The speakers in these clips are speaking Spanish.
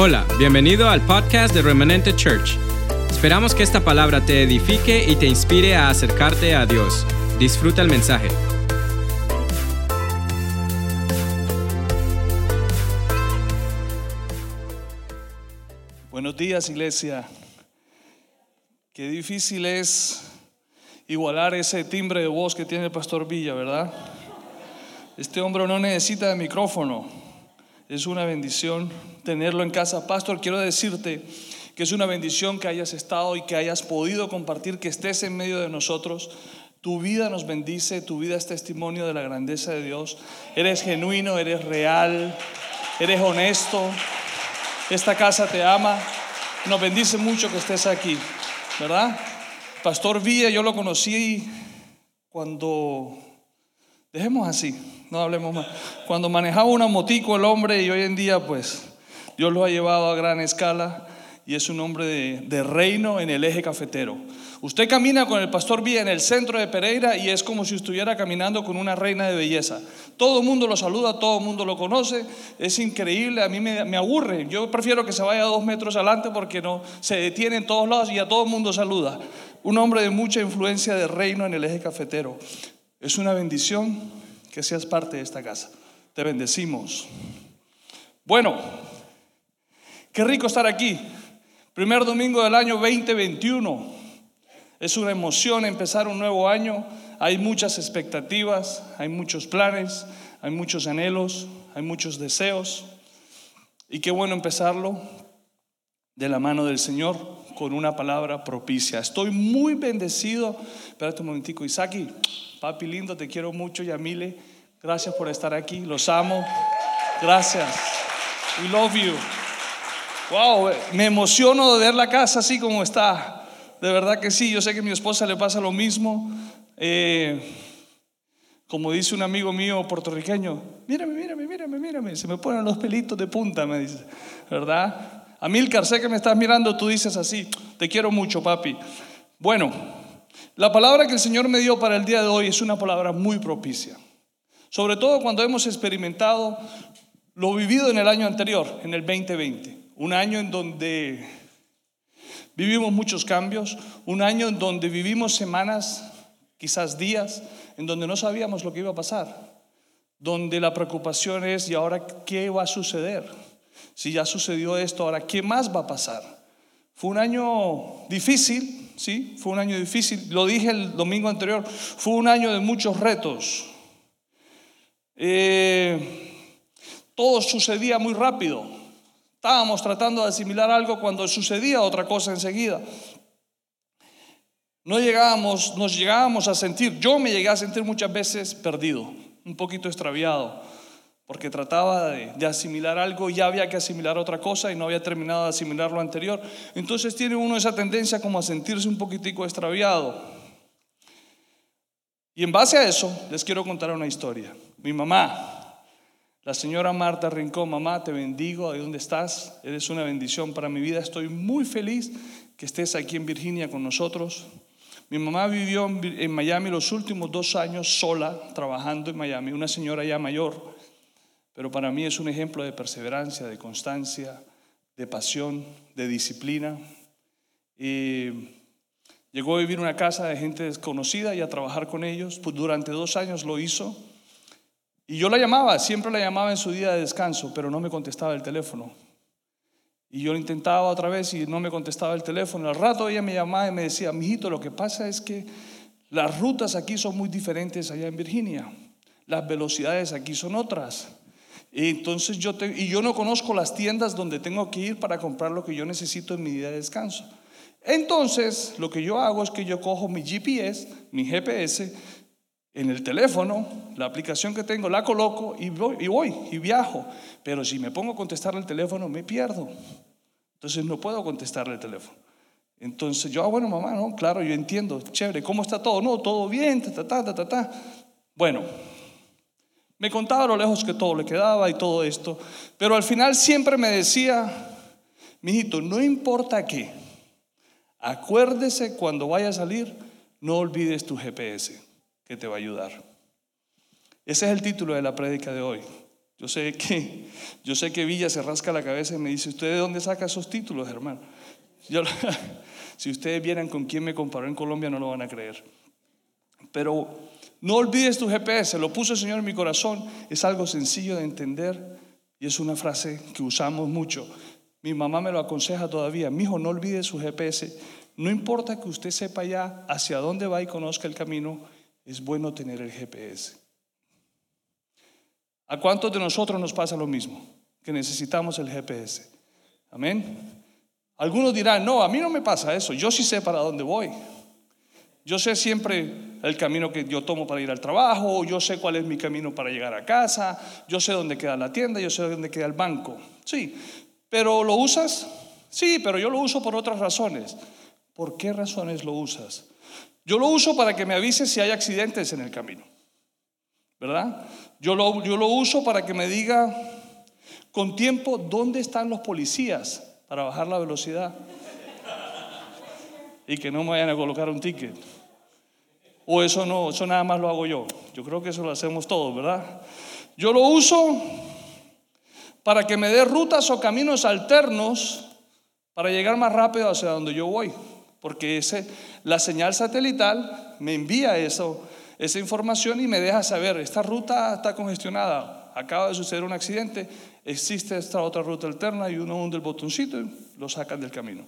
Hola, bienvenido al podcast de Remanente Church. Esperamos que esta palabra te edifique y te inspire a acercarte a Dios. Disfruta el mensaje. Buenos días, iglesia. Qué difícil es igualar ese timbre de voz que tiene el pastor Villa, ¿verdad? Este hombre no necesita de micrófono. Es una bendición tenerlo en casa. Pastor, quiero decirte que es una bendición que hayas estado y que hayas podido compartir, que estés en medio de nosotros. Tu vida nos bendice, tu vida es testimonio de la grandeza de Dios. Eres genuino, eres real, eres honesto. Esta casa te ama. Nos bendice mucho que estés aquí, ¿verdad? Pastor Villa, yo lo conocí cuando, dejemos así, no hablemos más. Cuando manejaba una motico el hombre y hoy en día pues Dios lo ha llevado a gran escala y es un hombre de, reino en el eje cafetero. Usted camina con el pastor Vía en el centro de Pereira y es como si estuviera caminando con una reina de belleza. Todo el mundo lo saluda, todo el mundo lo conoce, es increíble, a mí me, me aburre. Yo prefiero que se vaya dos metros adelante porque no se detiene en todos lados y a todo el mundo saluda. Un hombre de mucha influencia de reino en el eje cafetero. Es una bendición que seas parte de esta casa. Te bendecimos. Bueno, qué rico estar aquí. Primer domingo del año 2021. Es una emoción empezar un nuevo año. Hay muchas expectativas, hay muchos planes, hay muchos anhelos, hay muchos deseos. Y qué bueno empezarlo de la mano del Señor con una palabra propicia. Estoy muy bendecido. Espérate un momentico, Isaki. Papi lindo, te quiero mucho, Yamile. Gracias por estar aquí. Los amo. Gracias. We love you. Wow, me emociono de ver la casa así como está. De verdad que sí. Yo sé que a mi esposa le pasa lo mismo. Eh, como dice un amigo mío puertorriqueño, mírame, mírame, mírame, mírame. Se me ponen los pelitos de punta, me dice. ¿Verdad? Amilcar, sé que me estás mirando, tú dices así. Te quiero mucho, papi. Bueno, la palabra que el Señor me dio para el día de hoy es una palabra muy propicia. Sobre todo cuando hemos experimentado lo vivido en el año anterior, en el 2020. Un año en donde vivimos muchos cambios, un año en donde vivimos semanas, quizás días, en donde no sabíamos lo que iba a pasar, donde la preocupación es, ¿y ahora qué va a suceder? Si ya sucedió esto, ahora qué más va a pasar? Fue un año difícil, ¿sí? Fue un año difícil, lo dije el domingo anterior, fue un año de muchos retos. Eh, todo sucedía muy rápido. Estábamos tratando de asimilar algo cuando sucedía otra cosa enseguida. No llegábamos, nos llegábamos a sentir, yo me llegué a sentir muchas veces perdido, un poquito extraviado, porque trataba de, de, asimilar algo y ya había que asimilar otra cosa y no había terminado de asimilar lo anterior. Entonces tiene uno esa tendencia como a sentirse un poquitico extraviado. Y en base a eso les quiero contar una historia. Mi mamá, la señora Marta Rincón, mamá, te bendigo, ¿de dónde estás? Eres una bendición para mi vida. Estoy muy feliz que estés aquí en Virginia con nosotros. Mi mamá vivió en Miami los últimos dos años sola, trabajando en Miami, una señora ya mayor, pero para mí es un ejemplo de perseverancia, de constancia, de pasión, de disciplina. Y llegó a vivir una casa de gente desconocida y a trabajar con ellos. Pues durante dos años lo hizo. Y yo la llamaba, siempre la llamaba en su día de descanso, pero no me contestaba el teléfono. Y yo lo intentaba otra vez y no me contestaba el teléfono. Al rato ella me llamaba y me decía, mijito, lo que pasa es que las rutas aquí son muy diferentes allá en Virginia. Las velocidades aquí son otras. Y entonces yo, y yo no conozco las tiendas donde tengo que ir para comprar lo que yo necesito en mi día de descanso. Entonces, lo que yo hago es que yo cojo mi GPS, mi GPS, en el teléfono, la aplicación que tengo, la coloco y voy, y voy y viajo. Pero si me pongo a contestar el teléfono, me pierdo. Entonces no puedo contestarle el teléfono. Entonces yo, ah, bueno, mamá, no, claro, yo entiendo, chévere, ¿cómo está todo? No, todo bien, ta, ta, ta, ta, ta. Bueno, me contaba lo lejos que todo le quedaba y todo esto, pero al final siempre me decía, mijito, no importa qué, acuérdese cuando vaya a salir, no olvides tu GPS que te va a ayudar. Ese es el título de la prédica de hoy. Yo sé que, yo sé que Villa se rasca la cabeza y me dice, ¿usted de dónde saca esos títulos, hermano? Si ustedes vieran con quién me comparó en Colombia, no lo van a creer. Pero no olvides tu GPS, lo puso el Señor en mi corazón. Es algo sencillo de entender y es una frase que usamos mucho. Mi mamá me lo aconseja todavía. Mi hijo, no olvide su GPS. No importa que usted sepa ya hacia dónde va y conozca el camino, es bueno tener el GPS. ¿A cuántos de nosotros nos pasa lo mismo? Que necesitamos el GPS. Amén. Algunos dirán, no, a mí no me pasa eso. Yo sí sé para dónde voy. Yo sé siempre el camino que yo tomo para ir al trabajo, yo sé cuál es mi camino para llegar a casa, yo sé dónde queda la tienda, yo sé dónde queda el banco. Sí, pero ¿lo usas? Sí, pero yo lo uso por otras razones. ¿Por qué razones lo usas? Yo lo uso para que me avise si hay accidentes en el camino. ¿Verdad? Yo lo, yo lo uso para que me diga con tiempo dónde están los policías para bajar la velocidad y que no me vayan a colocar un ticket. O eso no, eso nada más lo hago yo. Yo creo que eso lo hacemos todos, ¿verdad? Yo lo uso para que me dé rutas o caminos alternos para llegar más rápido hacia donde yo voy. Porque ese, la señal satelital me envía eso, esa información y me deja saber, esta ruta está congestionada, acaba de suceder un accidente, existe esta otra ruta alterna y uno hunde el botoncito y lo sacan del camino.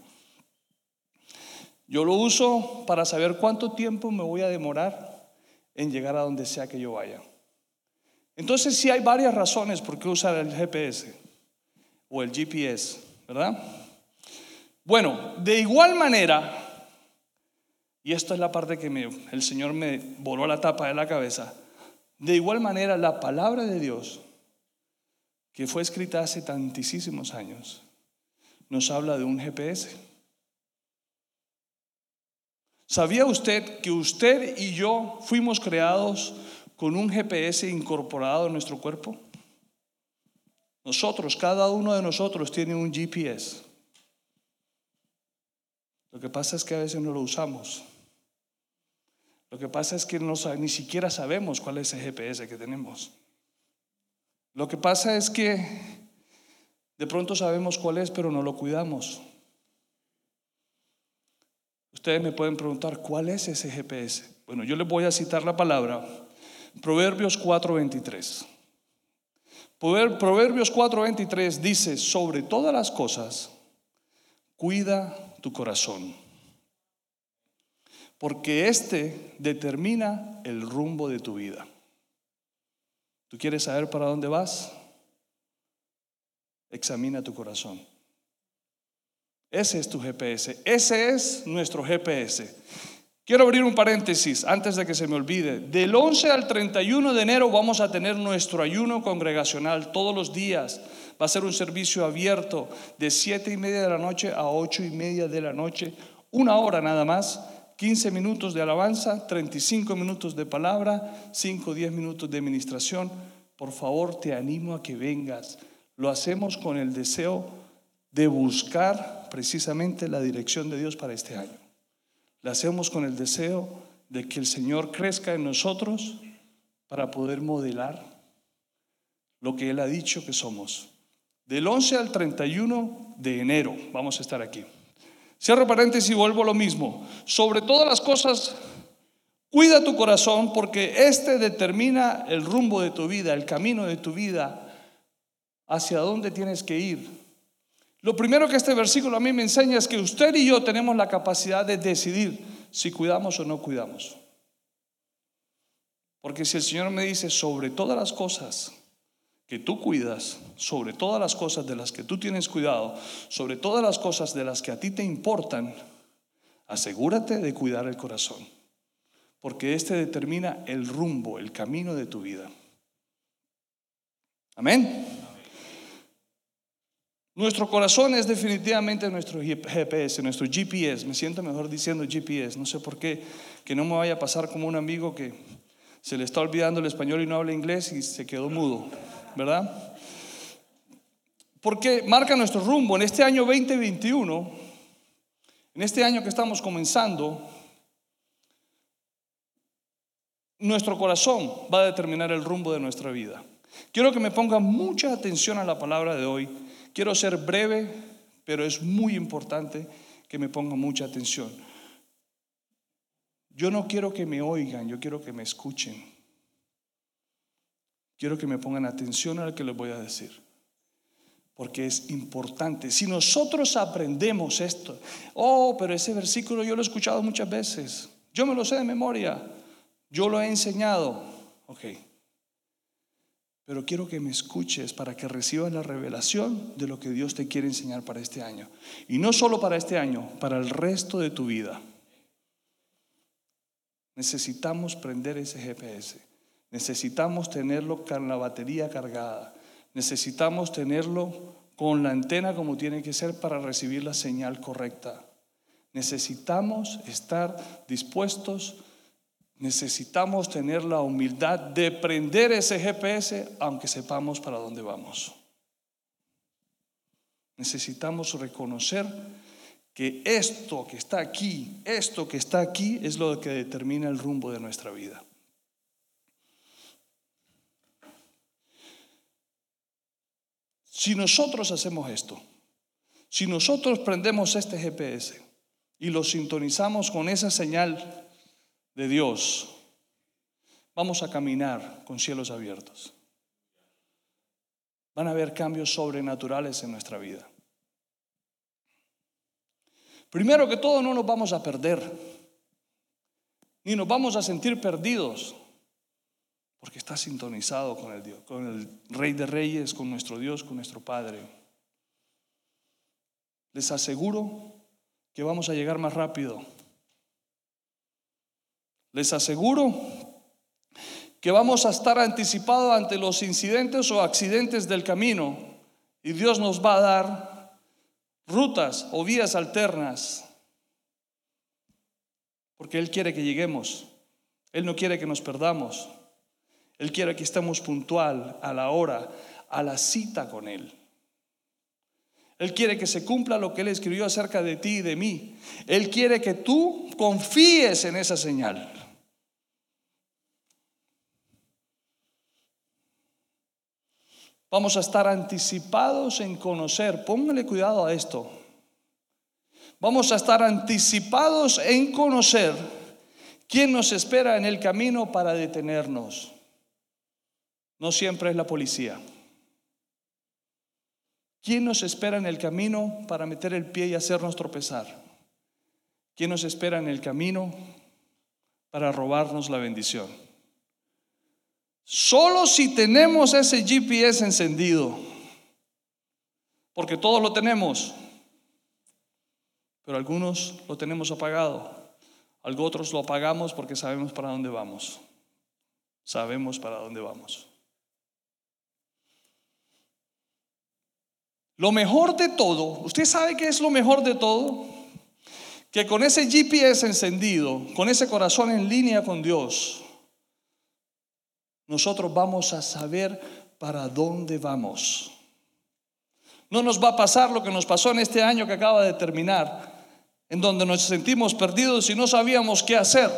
Yo lo uso para saber cuánto tiempo me voy a demorar en llegar a donde sea que yo vaya. Entonces sí hay varias razones por qué usar el GPS o el GPS, ¿verdad? Bueno, de igual manera, y esto es la parte que el Señor me voló la tapa de la cabeza, de igual manera la palabra de Dios, que fue escrita hace tantísimos años, nos habla de un GPS. ¿Sabía usted que usted y yo fuimos creados con un GPS incorporado en nuestro cuerpo? Nosotros, cada uno de nosotros tiene un GPS. Lo que pasa es que a veces no lo usamos. Lo que pasa es que no, ni siquiera sabemos cuál es el GPS que tenemos. Lo que pasa es que de pronto sabemos cuál es, pero no lo cuidamos. Ustedes me pueden preguntar, ¿cuál es ese GPS? Bueno, yo les voy a citar la palabra, Proverbios 4:23. Proverbios 4:23 dice, sobre todas las cosas, cuida tu corazón, porque este determina el rumbo de tu vida. ¿Tú quieres saber para dónde vas? Examina tu corazón. Ese es tu GPS. Ese es nuestro GPS. Quiero abrir un paréntesis antes de que se me olvide. Del 11 al 31 de enero vamos a tener nuestro ayuno congregacional todos los días. Va a ser un servicio abierto de 7 y media de la noche a 8 y media de la noche. Una hora nada más. 15 minutos de alabanza, 35 minutos de palabra, 5 o 10 minutos de administración. Por favor, te animo a que vengas. Lo hacemos con el deseo de buscar precisamente la dirección de Dios para este año. La hacemos con el deseo de que el Señor crezca en nosotros para poder modelar lo que Él ha dicho que somos. Del 11 al 31 de enero vamos a estar aquí. Cierro paréntesis y vuelvo a lo mismo. Sobre todas las cosas, cuida tu corazón porque este determina el rumbo de tu vida, el camino de tu vida, hacia dónde tienes que ir. Lo primero que este versículo a mí me enseña es que usted y yo tenemos la capacidad de decidir si cuidamos o no cuidamos. Porque si el Señor me dice sobre todas las cosas que tú cuidas, sobre todas las cosas de las que tú tienes cuidado, sobre todas las cosas de las que a ti te importan, asegúrate de cuidar el corazón. Porque este determina el rumbo, el camino de tu vida. Amén. Nuestro corazón es definitivamente nuestro GPS, nuestro GPS. Me siento mejor diciendo GPS. No sé por qué. Que no me vaya a pasar como un amigo que se le está olvidando el español y no habla inglés y se quedó mudo. ¿Verdad? Porque marca nuestro rumbo. En este año 2021, en este año que estamos comenzando, nuestro corazón va a determinar el rumbo de nuestra vida. Quiero que me pongan mucha atención a la palabra de hoy. Quiero ser breve, pero es muy importante que me pongan mucha atención. Yo no quiero que me oigan, yo quiero que me escuchen. Quiero que me pongan atención a lo que les voy a decir. Porque es importante. Si nosotros aprendemos esto, oh, pero ese versículo yo lo he escuchado muchas veces. Yo me lo sé de memoria. Yo lo he enseñado. Ok. Pero quiero que me escuches para que recibas la revelación de lo que Dios te quiere enseñar para este año. Y no solo para este año, para el resto de tu vida. Necesitamos prender ese GPS. Necesitamos tenerlo con la batería cargada. Necesitamos tenerlo con la antena como tiene que ser para recibir la señal correcta. Necesitamos estar dispuestos, necesitamos tener la humildad de prender ese GPS aunque sepamos para dónde vamos. Necesitamos reconocer que esto que está aquí, esto que está aquí es lo que determina el rumbo de nuestra vida. Si nosotros hacemos esto, si nosotros prendemos este GPS y lo sintonizamos con esa señal de Dios, vamos a caminar con cielos abiertos. Van a haber cambios sobrenaturales en nuestra vida. Primero que todo, no nos vamos a perder, ni nos vamos a sentir perdidos, porque está sintonizado con el Dios, con el Rey de Reyes, con nuestro Dios, con nuestro Padre. Les aseguro que vamos a llegar más rápido. Les aseguro que vamos a estar anticipados ante los incidentes o accidentes del camino y Dios nos va a dar rutas o vías alternas, porque Él quiere que lleguemos, Él no quiere que nos perdamos, Él quiere que estemos puntual a la hora, a la cita con Él. Él quiere que se cumpla lo que Él escribió acerca de ti y de mí. Él quiere que tú confíes en esa señal. Vamos a estar anticipados en conocer, póngale cuidado a esto. Vamos a estar anticipados en conocer quién nos espera en el camino para detenernos. No siempre es la policía. ¿Quién nos espera en el camino para meter el pie y hacernos tropezar? ¿Quién nos espera en el camino para robarnos la bendición? Solo si tenemos ese GPS encendido, porque todos lo tenemos, pero algunos lo tenemos apagado, otros lo apagamos porque sabemos para dónde vamos. Sabemos para dónde vamos. Lo mejor de todo, ¿usted sabe qué es lo mejor de todo? Que con ese GPS encendido, con ese corazón en línea con Dios, nosotros vamos a saber para dónde vamos. No nos va a pasar lo que nos pasó en este año que acaba de terminar, en donde nos sentimos perdidos y no sabíamos qué hacer.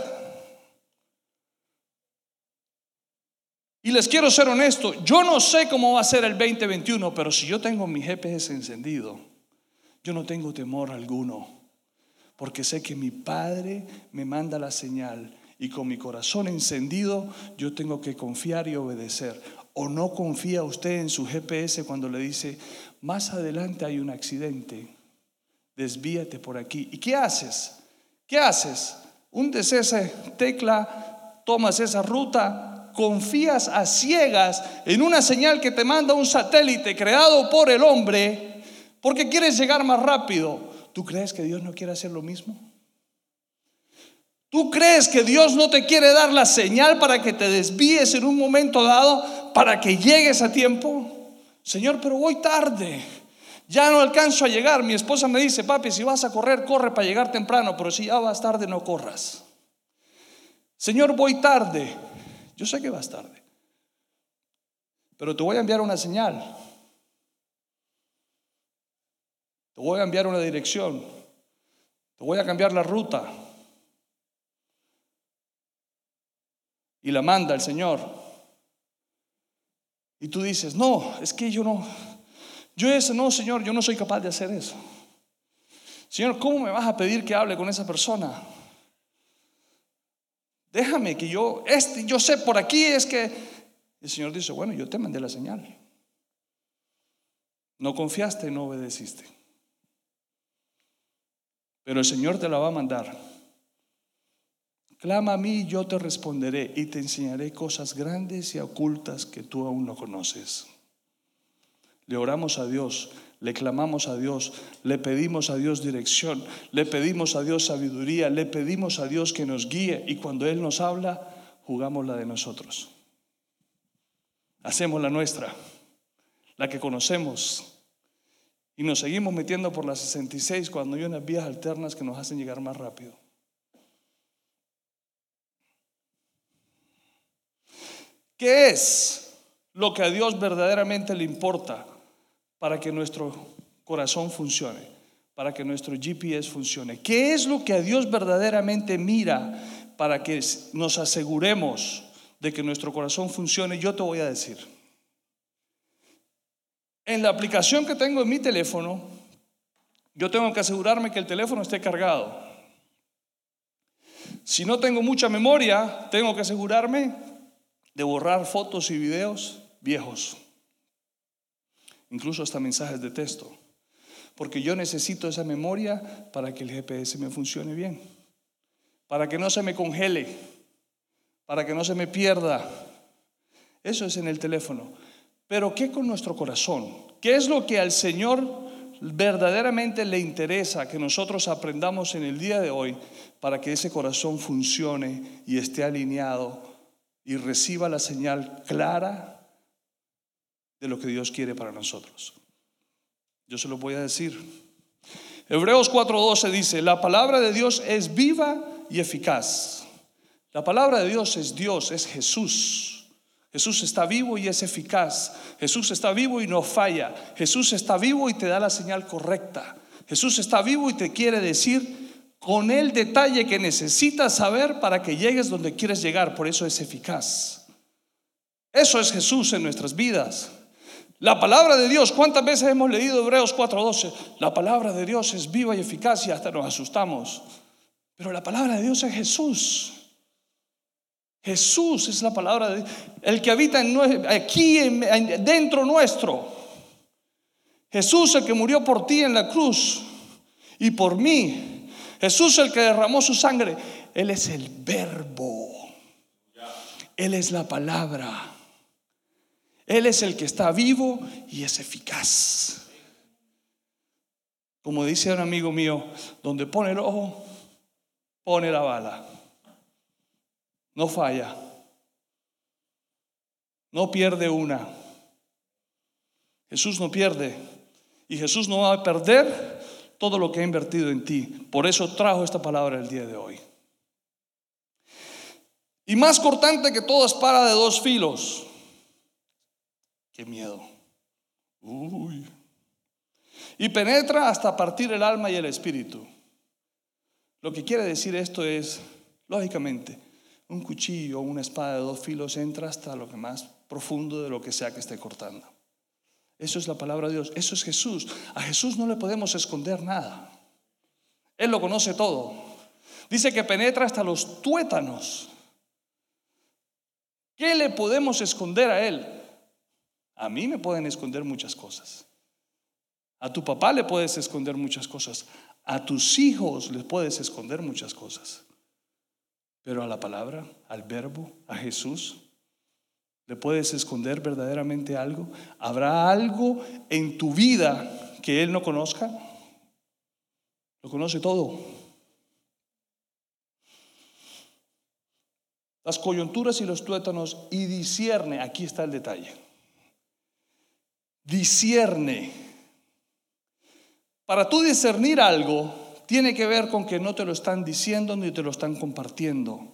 Y les quiero ser honesto, yo no sé cómo va a ser el 2021, pero si yo tengo mi GPS encendido, yo no tengo temor alguno, porque sé que mi Padre me manda la señal y con mi corazón encendido yo tengo que confiar y obedecer. ¿O no confía usted en su GPS cuando le dice, más adelante hay un accidente, desvíate por aquí? ¿Y qué haces? ¿Qué haces? Hundes esa tecla, tomas esa ruta, confías a ciegas en una señal que te manda un satélite creado por el hombre porque quieres llegar más rápido. ¿Tú crees que Dios no quiere hacer lo mismo? ¿Tú crees que Dios no te quiere dar la señal para que te desvíes en un momento dado, para que llegues a tiempo? Señor, pero voy tarde. Ya no alcanzo a llegar. Mi esposa me dice, papi, si vas a correr, corre para llegar temprano, pero si ya vas tarde, no corras. Señor, voy tarde. Yo sé que vas tarde. Pero te voy a enviar una señal. Te voy a enviar una dirección. Te voy a cambiar la ruta. y la manda el Señor. Y tú dices, no, es que yo no, yo ese no, Señor, yo no soy capaz de hacer eso. Señor, ¿cómo me vas a pedir que hable con esa persona? Déjame que yo, este, yo sé por aquí es que el Señor dice, bueno, yo te mandé la señal. No confiaste, no obedeciste. Pero el Señor te la va a mandar. Clama a mí yo te responderé y te enseñaré cosas grandes y ocultas que tú aún no conoces. Le oramos a Dios, le clamamos a Dios, le pedimos a Dios dirección, le pedimos a Dios sabiduría, le pedimos a Dios que nos guíe y cuando Él nos habla, jugamos la de nosotros. Hacemos la nuestra, la que conocemos. Y nos seguimos metiendo por las 66 cuando hay unas vías alternas que nos hacen llegar más rápido. ¿Qué es lo que a Dios verdaderamente le importa para que nuestro corazón funcione, para que nuestro GPS funcione? ¿Qué es lo que a Dios verdaderamente mira para que nos aseguremos de que nuestro corazón funcione? Yo te voy a decir. En la aplicación que tengo en mi teléfono, yo tengo que asegurarme que el teléfono esté cargado. Si no tengo mucha memoria, tengo que asegurarme de borrar fotos y videos viejos incluso hasta mensajes de texto, porque yo necesito esa memoria para que el GPS me funcione bien, para que no se me congele, para que no se me pierda. Eso es en el teléfono. Pero ¿qué con nuestro corazón? ¿Qué es lo que al Señor verdaderamente le interesa que nosotros aprendamos en el día de hoy para que ese corazón funcione y esté alineado y reciba la señal clara de lo que Dios quiere para nosotros. Yo se lo voy a decir. Hebreos 4:12 dice, la palabra de Dios es viva y eficaz. La palabra de Dios es Dios, es Jesús. Jesús está vivo y es eficaz. Jesús está vivo y no falla. Jesús está vivo y te da la señal correcta. Jesús está vivo y te quiere decir con el detalle que necesitas saber para que llegues donde quieres llegar. Por eso es eficaz. Eso es Jesús en nuestras vidas. La palabra de Dios, ¿cuántas veces hemos leído Hebreos 4:12? La palabra de Dios es viva y eficaz y hasta nos asustamos. Pero la palabra de Dios es Jesús. Jesús es la palabra de Dios, el que habita en, aquí dentro nuestro. Jesús el que murió por ti en la cruz y por mí. Jesús el que derramó su sangre. Él es el verbo. Él es la palabra. Él es el que está vivo y es eficaz. Como dice un amigo mío, donde pone el ojo, pone la bala. No falla. No pierde una. Jesús no pierde. Y Jesús no va a perder todo lo que ha invertido en ti. Por eso trajo esta palabra el día de hoy. Y más cortante que todo es para de dos filos Qué miedo. Uy. Y penetra hasta partir el alma y el espíritu. Lo que quiere decir esto es, lógicamente, un cuchillo o una espada de dos filos entra hasta lo que más profundo de lo que sea que esté cortando. Eso es la palabra de Dios, eso es Jesús. A Jesús no le podemos esconder nada. Él lo conoce todo. Dice que penetra hasta los tuétanos. ¿Qué le podemos esconder a Él? A mí me pueden esconder muchas cosas. A tu papá le puedes esconder muchas cosas. A tus hijos les puedes esconder muchas cosas. Pero a la palabra, al verbo, a Jesús, ¿le puedes esconder verdaderamente algo? ¿Habrá algo en tu vida que Él no conozca? Lo conoce todo. Las coyunturas y los tuétanos y discierne, aquí está el detalle discierne. Para tú discernir algo, tiene que ver con que no te lo están diciendo ni te lo están compartiendo,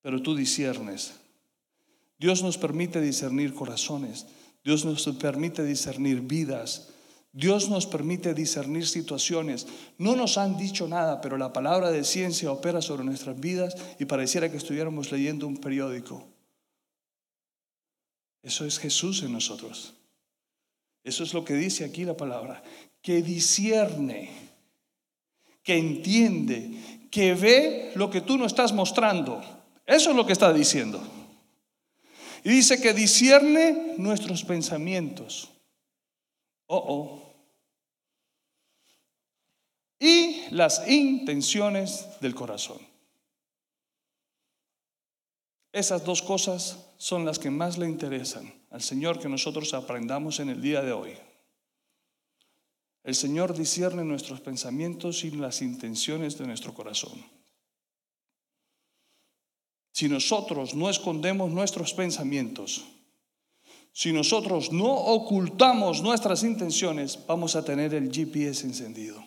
pero tú disciernes. Dios nos permite discernir corazones, Dios nos permite discernir vidas, Dios nos permite discernir situaciones. No nos han dicho nada, pero la palabra de ciencia opera sobre nuestras vidas y pareciera que estuviéramos leyendo un periódico. Eso es Jesús en nosotros. Eso es lo que dice aquí la palabra. Que discierne, que entiende, que ve lo que tú no estás mostrando. Eso es lo que está diciendo. Y dice que discierne nuestros pensamientos. Oh, oh. Y las intenciones del corazón. Esas dos cosas son las que más le interesan al Señor que nosotros aprendamos en el día de hoy. El Señor discierne nuestros pensamientos y las intenciones de nuestro corazón. Si nosotros no escondemos nuestros pensamientos, si nosotros no ocultamos nuestras intenciones, vamos a tener el GPS encendido.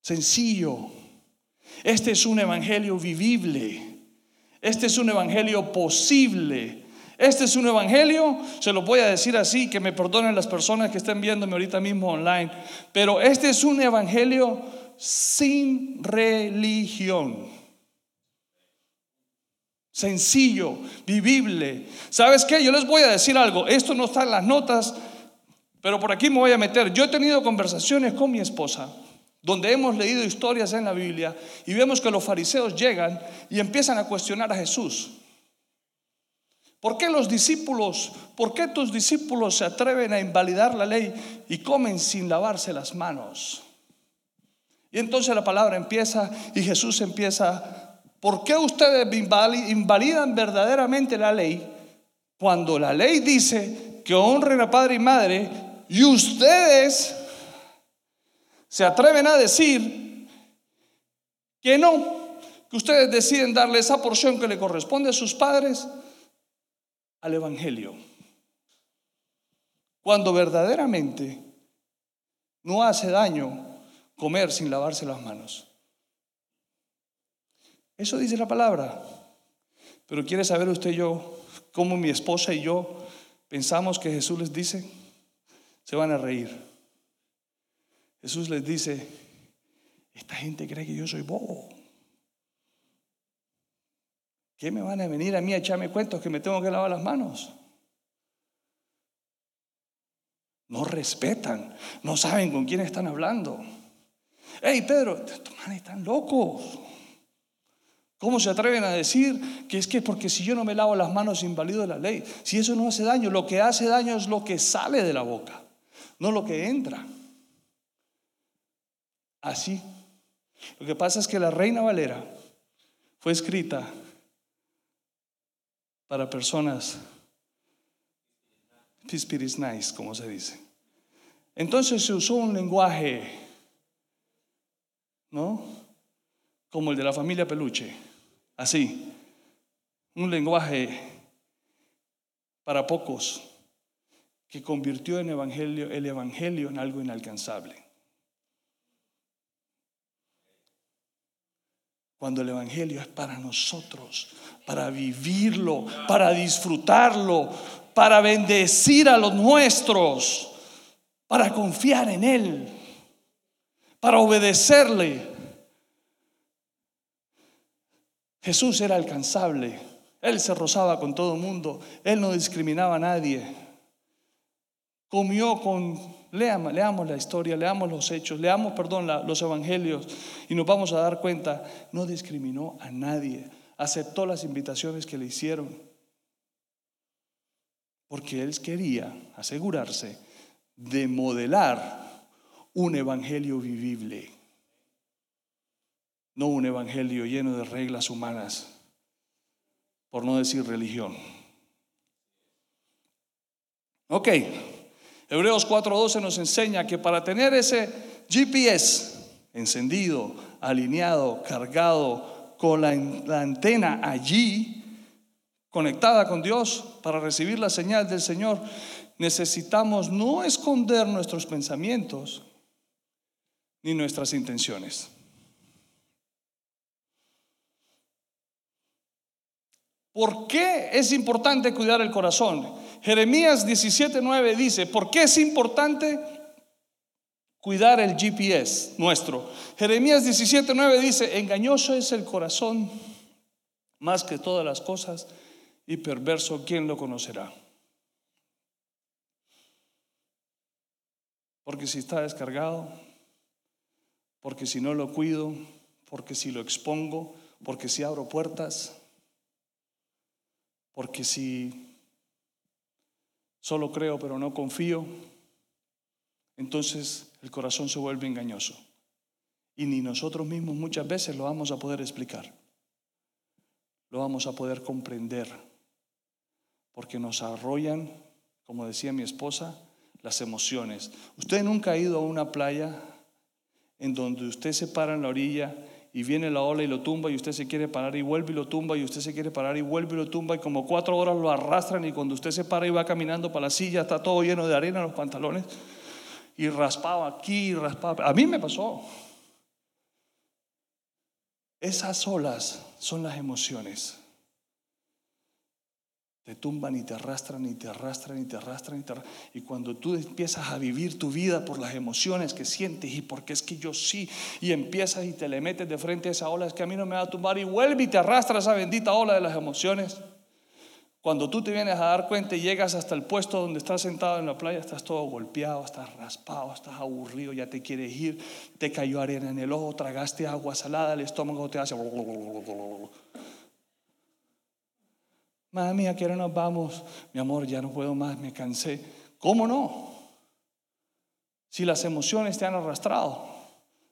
Sencillo. Este es un evangelio vivible. Este es un evangelio posible. Este es un evangelio, se lo voy a decir así, que me perdonen las personas que estén viéndome ahorita mismo online, pero este es un evangelio sin religión. Sencillo, vivible. ¿Sabes qué? Yo les voy a decir algo. Esto no está en las notas, pero por aquí me voy a meter. Yo he tenido conversaciones con mi esposa donde hemos leído historias en la Biblia y vemos que los fariseos llegan y empiezan a cuestionar a Jesús. ¿Por qué los discípulos, por qué tus discípulos se atreven a invalidar la ley y comen sin lavarse las manos? Y entonces la palabra empieza y Jesús empieza, ¿por qué ustedes invalidan verdaderamente la ley cuando la ley dice que honren a padre y madre y ustedes se atreven a decir que no, que ustedes deciden darle esa porción que le corresponde a sus padres al Evangelio. Cuando verdaderamente no hace daño comer sin lavarse las manos. Eso dice la palabra. Pero ¿quiere saber usted yo cómo mi esposa y yo pensamos que Jesús les dice? Se van a reír. Jesús les dice, esta gente cree que yo soy bobo. ¿Qué me van a venir a mí a echarme cuentos que me tengo que lavar las manos? No respetan, no saben con quién están hablando. Hey Pedro, estos manes están locos. ¿Cómo se atreven a decir que es que porque si yo no me lavo las manos invalido la ley? Si eso no hace daño, lo que hace daño es lo que sale de la boca, no lo que entra así. Lo que pasa es que la Reina Valera fue escrita para personas nice, como se dice. Entonces se usó un lenguaje, ¿no? Como el de la familia Peluche, así, un lenguaje para pocos que convirtió en evangelio, el evangelio en algo inalcanzable. Cuando el Evangelio es para nosotros, para vivirlo, para disfrutarlo, para bendecir a los nuestros, para confiar en Él, para obedecerle. Jesús era alcanzable, Él se rozaba con todo el mundo, Él no discriminaba a nadie, comió con Leamos, leamos la historia, leamos los hechos, leamos, perdón, los evangelios y nos vamos a dar cuenta, no discriminó a nadie, aceptó las invitaciones que le hicieron, porque él quería asegurarse de modelar un evangelio vivible, no un evangelio lleno de reglas humanas, por no decir religión. Ok. Hebreos 4:12 nos enseña que para tener ese GPS encendido, alineado, cargado, con la, la antena allí, conectada con Dios, para recibir la señal del Señor, necesitamos no esconder nuestros pensamientos ni nuestras intenciones. ¿Por qué es importante cuidar el corazón? Jeremías 17:9 dice, ¿por qué es importante cuidar el GPS nuestro? Jeremías 17:9 dice, engañoso es el corazón más que todas las cosas y perverso, ¿quién lo conocerá? Porque si está descargado, porque si no lo cuido, porque si lo expongo, porque si abro puertas, porque si solo creo pero no confío, entonces el corazón se vuelve engañoso. Y ni nosotros mismos muchas veces lo vamos a poder explicar, lo vamos a poder comprender, porque nos arrollan, como decía mi esposa, las emociones. Usted nunca ha ido a una playa en donde usted se para en la orilla y viene la ola y lo tumba y usted se quiere parar y vuelve y lo tumba y usted se quiere parar y vuelve y lo tumba y como cuatro horas lo arrastran y cuando usted se para y va caminando para la silla está todo lleno de arena en los pantalones y raspado aquí y raspado. A mí me pasó. Esas olas son las emociones. Te tumban y te arrastran y te arrastran y te arrastran y te arrastran. Y cuando tú empiezas a vivir tu vida por las emociones que sientes y porque es que yo sí, y empiezas y te le metes de frente a esa ola, es que a mí no me va a tumbar y vuelve y te arrastra esa bendita ola de las emociones. Cuando tú te vienes a dar cuenta y llegas hasta el puesto donde estás sentado en la playa, estás todo golpeado, estás raspado, estás aburrido, ya te quieres ir, te cayó arena en el ojo, tragaste agua salada, el estómago te hace... Mami, ¿a qué hora nos vamos? Mi amor, ya no puedo más, me cansé. ¿Cómo no? Si las emociones te han arrastrado,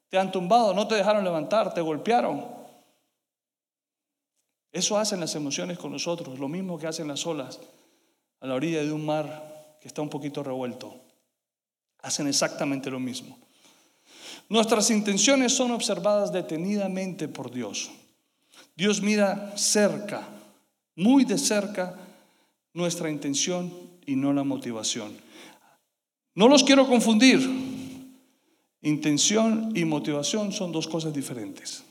te han tumbado, no te dejaron levantar, te golpearon. Eso hacen las emociones con nosotros, lo mismo que hacen las olas a la orilla de un mar que está un poquito revuelto. Hacen exactamente lo mismo. Nuestras intenciones son observadas detenidamente por Dios. Dios mira cerca muy de cerca nuestra intención y no la motivación. No los quiero confundir. Intención y motivación son dos cosas diferentes.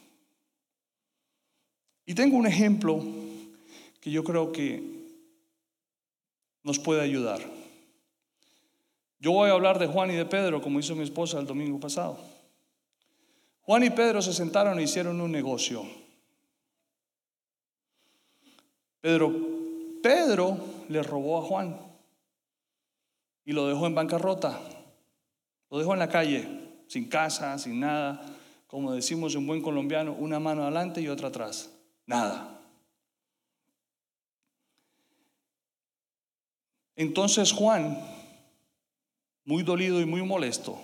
Y tengo un ejemplo que yo creo que nos puede ayudar. Yo voy a hablar de Juan y de Pedro, como hizo mi esposa el domingo pasado. Juan y Pedro se sentaron e hicieron un negocio. Pedro, Pedro le robó a Juan y lo dejó en bancarrota. Lo dejó en la calle, sin casa, sin nada. Como decimos en buen colombiano, una mano adelante y otra atrás. Nada. Entonces Juan, muy dolido y muy molesto,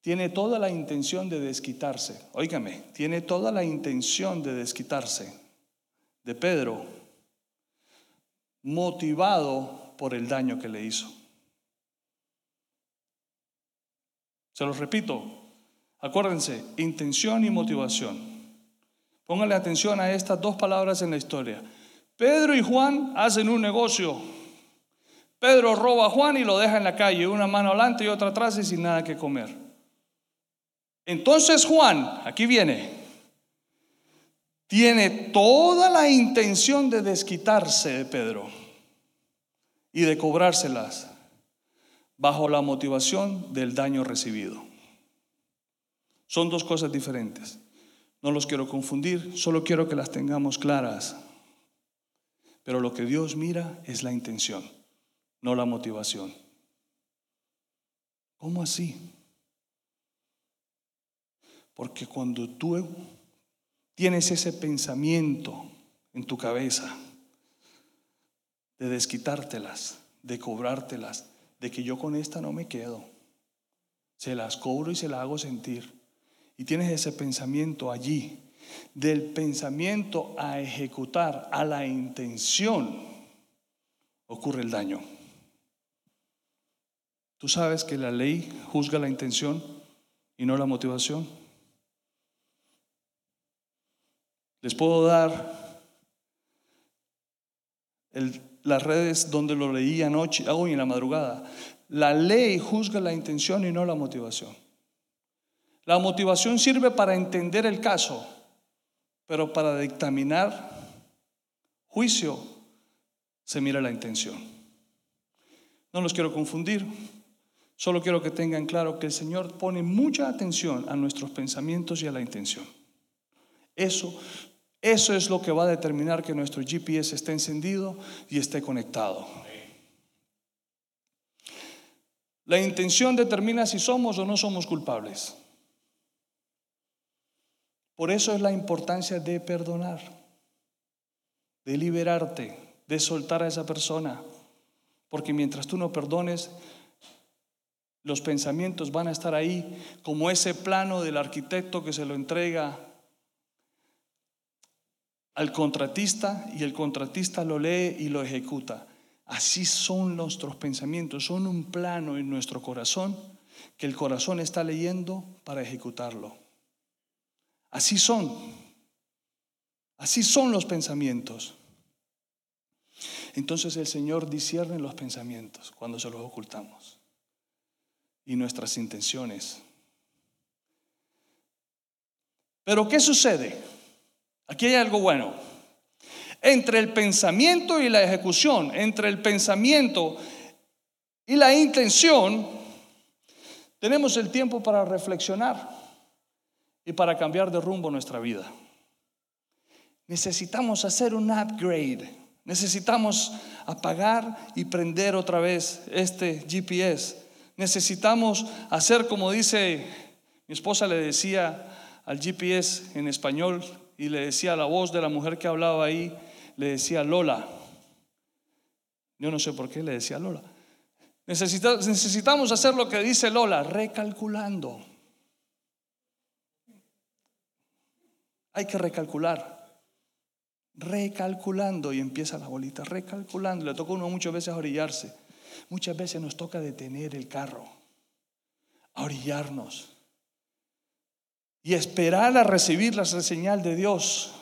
tiene toda la intención de desquitarse. Óigame, tiene toda la intención de desquitarse de Pedro, motivado por el daño que le hizo. Se los repito, acuérdense, intención y motivación. Pónganle atención a estas dos palabras en la historia. Pedro y Juan hacen un negocio. Pedro roba a Juan y lo deja en la calle, una mano adelante y otra atrás y sin nada que comer. Entonces Juan, aquí viene, tiene toda la intención de desquitarse de Pedro y de cobrárselas bajo la motivación del daño recibido. Son dos cosas diferentes. No los quiero confundir, solo quiero que las tengamos claras. Pero lo que Dios mira es la intención, no la motivación. ¿Cómo así? Porque cuando tú tienes ese pensamiento en tu cabeza de desquitártelas, de cobrártelas, de que yo con esta no me quedo, se las cobro y se las hago sentir, y tienes ese pensamiento allí, del pensamiento a ejecutar, a la intención, ocurre el daño. Tú sabes que la ley juzga la intención y no la motivación. Les puedo dar las redes donde lo leí anoche, hoy en la madrugada. La ley juzga la intención y no la motivación. La motivación sirve para entender el caso, pero para dictaminar juicio se mira la intención. No los quiero confundir, solo quiero que tengan claro que el Señor pone mucha atención a nuestros pensamientos y a la intención. Eso Eso es lo que va a determinar que nuestro GPS esté encendido y esté conectado. La intención determina si somos o no somos culpables. Por eso es la importancia de perdonar, de liberarte, de soltar a esa persona. Porque mientras tú no perdones, los pensamientos van a estar ahí como ese plano del arquitecto que se lo entrega al contratista y el contratista lo lee y lo ejecuta. Así son nuestros pensamientos, son un plano en nuestro corazón que el corazón está leyendo para ejecutarlo. Así son, así son los pensamientos. Entonces el Señor discierne los pensamientos cuando se los ocultamos y nuestras intenciones. Pero ¿qué sucede? Aquí hay algo bueno. Entre el pensamiento y la ejecución, entre el pensamiento y la intención, tenemos el tiempo para reflexionar y para cambiar de rumbo nuestra vida. Necesitamos hacer un upgrade. Necesitamos apagar y prender otra vez este GPS Necesitamos hacer como dice, mi esposa le decía al GPS en español y le decía la voz de la mujer que hablaba ahí, le decía Lola. Yo no sé por qué le decía Lola. necesitamos hacer lo que dice Lola, recalculando. Hay que recalcular. Recalculando y empieza la bolita, recalculando. Le toca a uno muchas veces orillarse. Muchas veces nos toca detener el carro, a orillarnos y esperar a recibir la señal de Dios.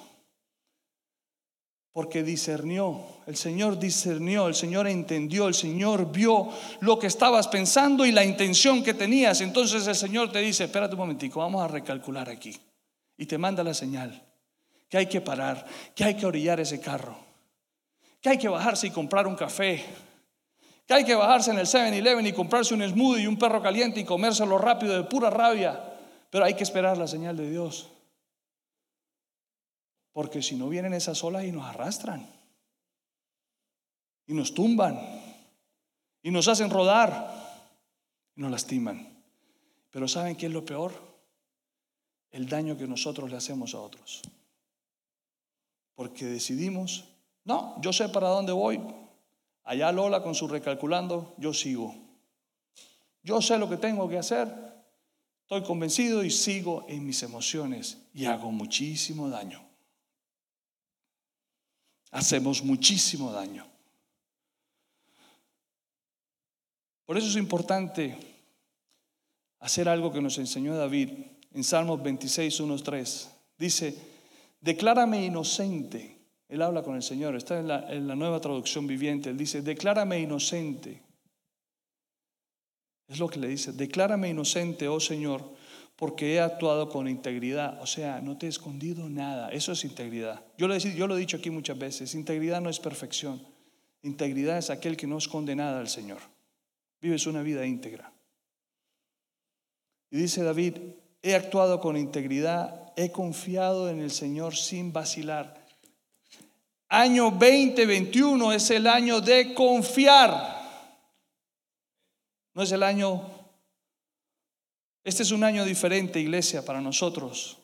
Porque discernió, el Señor discernió, el Señor entendió, el Señor vio lo que estabas pensando y la intención que tenías. Entonces el Señor te dice, espérate un momentico, vamos a recalcular aquí. Y te manda la señal, que hay que parar, que hay que orillar ese carro, que hay que bajarse y comprar un café, que hay que bajarse en el 7-Eleven y comprarse un smoothie y un perro caliente y comérselo rápido de pura rabia, pero hay que esperar la señal de Dios. Porque si no vienen esas olas y nos arrastran, y nos tumban, y nos hacen rodar, y nos lastiman. Pero ¿saben qué es lo peor? El daño que nosotros le hacemos a otros. Porque decidimos, no, yo sé para dónde voy, Allá Lola con su recalculando, yo sigo. Yo sé lo que tengo que hacer, estoy convencido y sigo en mis emociones y hago muchísimo daño. Hacemos muchísimo daño. Por eso es importante hacer algo que nos enseñó David en Salmos 26, 1, 3. Dice, declárame inocente él habla con el Señor, está en la, nueva traducción viviente. Él dice, declárame inocente. Es lo que le dice, declárame inocente, oh Señor, porque he actuado con integridad. O sea, no te he escondido nada. Eso es integridad. Yo lo, he, yo lo he dicho aquí muchas veces, integridad no es perfección. Integridad es aquel que no esconde nada al Señor. Vives una vida íntegra. Y dice David, he actuado con integridad, he confiado en el Señor sin vacilar. Año 2021 es el año de confiar. No es el año... Este es un año diferente, iglesia, para nosotros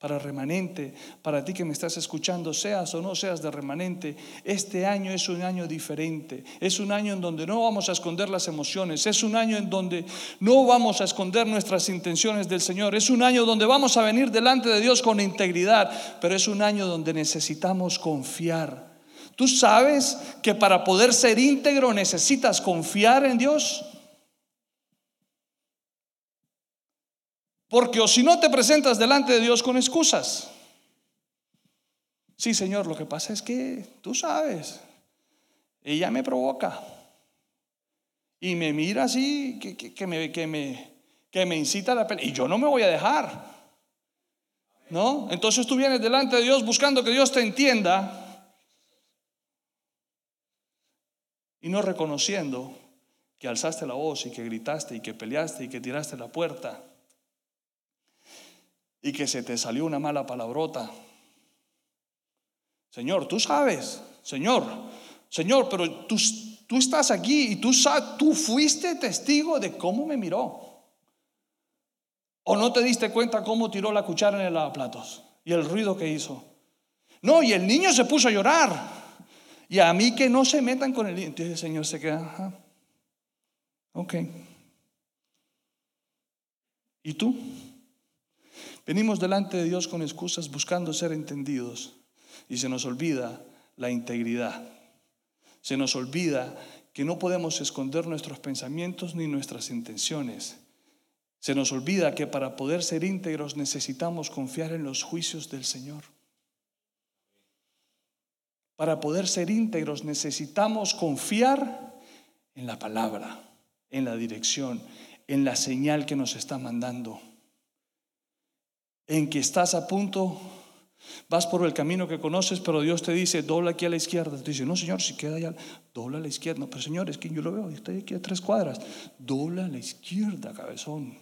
para remanente, para ti que me estás escuchando, seas o no seas de remanente, este año es un año diferente. Es un año en donde no vamos a esconder las emociones, es un año en donde no vamos a esconder nuestras intenciones del Señor, es un año donde vamos a venir delante de Dios con integridad, pero es un año donde necesitamos confiar. ¿Tú sabes que para poder ser íntegro necesitas confiar en Dios? Porque o si no te presentas delante de Dios con excusas. Sí, Señor, lo que pasa es que tú sabes, ella me provoca. Y me mira así, que, me, que, me, que me incita a la pelea. Y yo no me voy a dejar. ¿No? Entonces tú vienes delante de Dios buscando que Dios te entienda y no reconociendo que alzaste la voz y que gritaste y que peleaste y que tiraste la puerta y que se te salió una mala palabrota Señor, tú sabes, Señor, Señor, pero tú, tú estás aquí y tú, tú fuiste testigo de cómo me miró. ¿O no te diste cuenta cómo tiró la cuchara en el lavaplatos y el ruido que hizo? No, y el niño se puso a llorar. Y a mí que no se metan con el niño. Entonces el Señor se queda, Ajá. ok. ¿Y tú? Venimos delante de Dios con excusas buscando ser entendidos y se nos olvida la integridad. Se nos olvida que no podemos esconder nuestros pensamientos ni nuestras intenciones. Se nos olvida que para poder ser íntegros necesitamos confiar en los juicios del Señor. Para poder ser íntegros necesitamos confiar en la palabra, en la dirección, en la señal que nos está mandando. En que estás a punto, vas por el camino que conoces, pero Dios te dice, dobla aquí a la izquierda. Te dice, no, Señor, si queda allá, dobla a la izquierda. No, pero Señor, es que yo lo veo, estoy aquí a tres cuadras. Dobla a la izquierda, cabezón.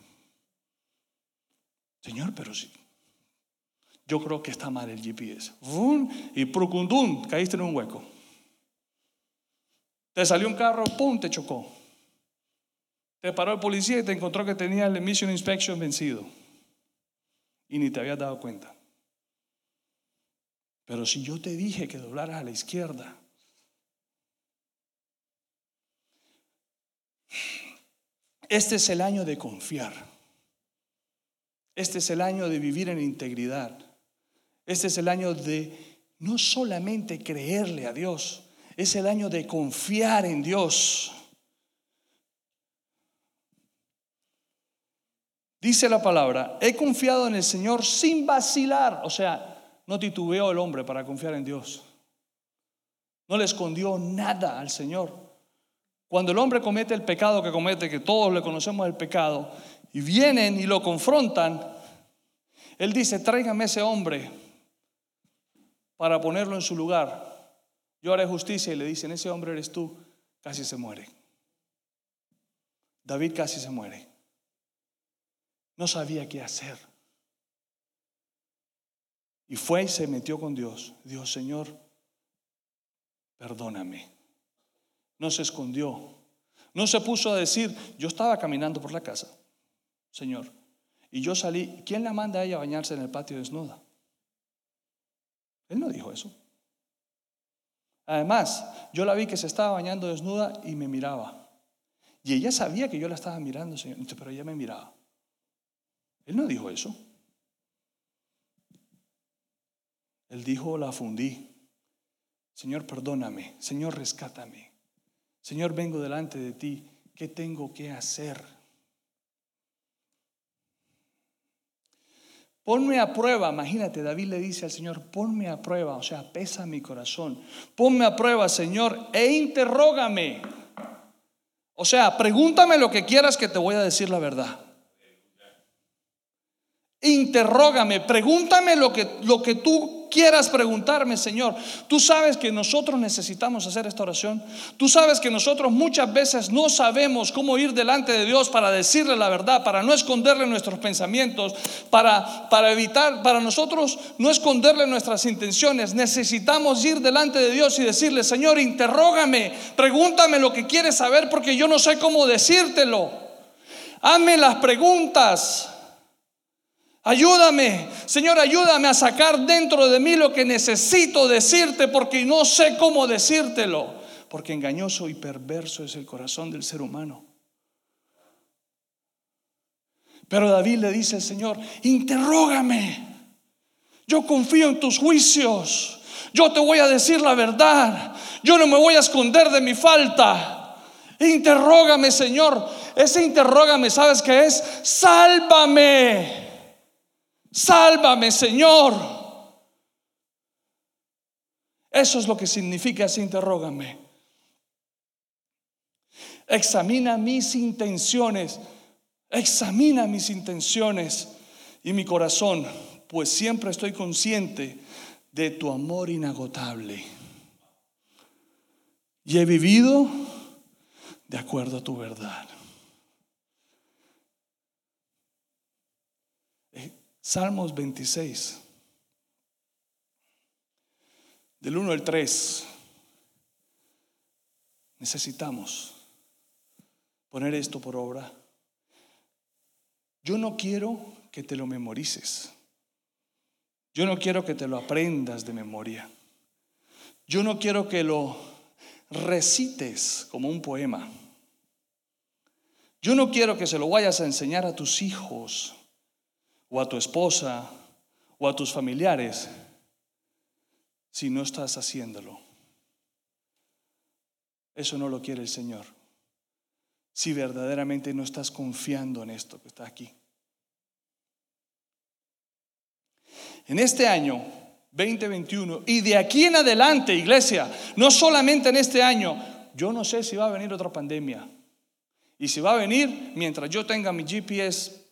Señor, pero sí. Yo creo que está mal el GPS. Y procundum, caíste en un hueco. Te salió un carro, pum, te chocó. Te paró el policía y te encontró que tenía el emission inspection vencido. Y ni te habías dado cuenta. Pero si yo te dije que doblaras a la izquierda, este es el año de confiar. Este es el año de vivir en integridad. Este es el año de no solamente creerle a Dios, es el año de confiar en Dios. Dice la palabra, he confiado en el Señor sin vacilar. O sea, no titubeó el hombre para confiar en Dios. No le escondió nada al Señor. Cuando el hombre comete el pecado que comete, que todos le conocemos el pecado, y vienen y lo confrontan, él dice, tráigame ese hombre para ponerlo en su lugar. Yo haré justicia y le dicen, ese hombre eres tú, casi se muere. David casi se muere. No sabía qué hacer. Y fue y se metió con Dios. Dios, Señor, perdóname. No se escondió. No se puso a decir, yo estaba caminando por la casa, Señor, y yo salí. ¿Quién la manda a ella a bañarse en el patio desnuda? Él no dijo eso. Además, yo la vi que se estaba bañando desnuda y me miraba. Y ella sabía que yo la estaba mirando, Señor, pero ella me miraba. Él no dijo eso. Él dijo, la fundí. Señor, perdóname. Señor, rescátame. Señor, vengo delante de ti. ¿Qué tengo que hacer? Ponme a prueba, imagínate, David le dice al Señor, ponme a prueba, o sea, pesa mi corazón. Ponme a prueba, Señor, e interrógame. O sea, pregúntame lo que quieras que te voy a decir la verdad. Interrógame, pregúntame lo que, lo que tú quieras preguntarme, Señor. Tú sabes que nosotros necesitamos hacer esta oración. Tú sabes que nosotros muchas veces no sabemos cómo ir delante de Dios para decirle la verdad, para no esconderle nuestros pensamientos, para, para evitar, para nosotros no esconderle nuestras intenciones. Necesitamos ir delante de Dios y decirle, Señor, interrógame, pregúntame lo que quieres saber porque yo no sé cómo decírtelo. Hazme las preguntas. Ayúdame, Señor, ayúdame a sacar dentro de mí lo que necesito decirte porque no sé cómo decírtelo. Porque engañoso y perverso es el corazón del ser humano. Pero David le dice al Señor, interrógame. Yo confío en tus juicios. Yo te voy a decir la verdad. Yo no me voy a esconder de mi falta. Interrógame, Señor. Ese interrógame, ¿sabes qué es? Sálvame. Sálvame, Señor. Eso es lo que significa ese interrógame. Examina mis intenciones. Examina mis intenciones y mi corazón, pues siempre estoy consciente de tu amor inagotable. Y he vivido de acuerdo a tu verdad. Salmos 26. Del 1 al 3. Necesitamos poner esto por obra. Yo no quiero que te lo memorices. Yo no quiero que te lo aprendas de memoria. Yo no quiero que lo recites como un poema. Yo no quiero que se lo vayas a enseñar a tus hijos o a tu esposa o a tus familiares si no estás haciéndolo. Eso no lo quiere el Señor. Si verdaderamente no estás confiando en esto que está aquí. En este año 2021 y de aquí en adelante, iglesia, no solamente en este año, yo no sé si va a venir otra pandemia. Y si va a venir mientras yo tenga mi GPS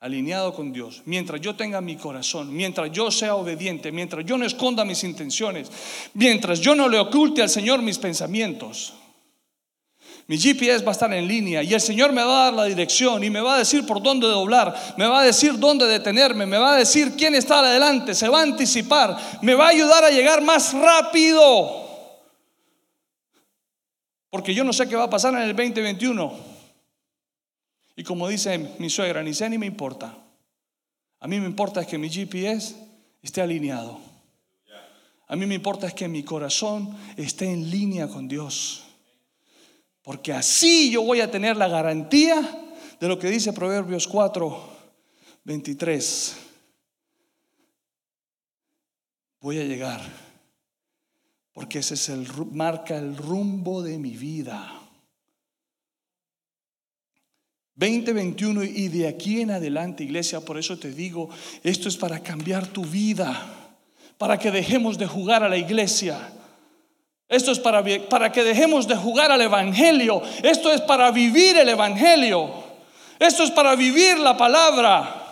alineado con Dios, mientras yo tenga mi corazón, mientras yo sea obediente, mientras yo no esconda mis intenciones, mientras yo no le oculte al Señor mis pensamientos. Mi GPS va a estar en línea y el Señor me va a dar la dirección y me va a decir por dónde doblar, me va a decir dónde detenerme, me va a decir quién está adelante, se va a anticipar, me va a ayudar a llegar más rápido. Porque yo no sé qué va a pasar en el 2021. Y como dice mi suegra, ni sé ni me importa. A mí me importa es que mi GPS esté alineado. A mí me importa es que mi corazón esté en línea con Dios. Porque así yo voy a tener la garantía de lo que dice Proverbios 4, 23. Voy a llegar. Porque ese es el marca el rumbo de mi vida. 2021 y de aquí en adelante, iglesia, por eso te digo, esto es para cambiar tu vida, para que dejemos de jugar a la iglesia. Esto es para, para que dejemos de jugar al Evangelio. Esto es para vivir el Evangelio. Esto es para vivir la palabra.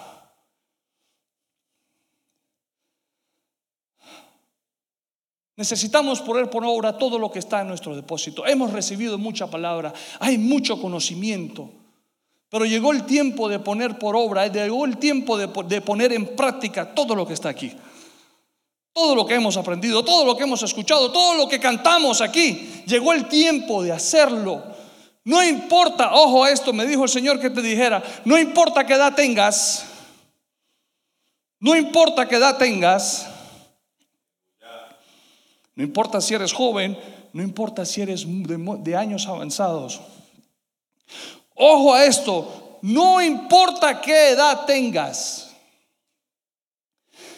Necesitamos poner por obra todo lo que está en nuestro depósito. Hemos recibido mucha palabra, hay mucho conocimiento. Pero llegó el tiempo de poner por obra, llegó el tiempo de, poner en práctica todo lo que está aquí. Todo lo que hemos aprendido, todo lo que hemos escuchado, todo lo que cantamos aquí. Llegó el tiempo de hacerlo. No importa, ojo a esto, me dijo el Señor que te dijera, no importa qué edad tengas, no importa qué edad tengas, no importa si eres joven, no importa si eres de años avanzados. Ojo a esto, no importa qué edad tengas,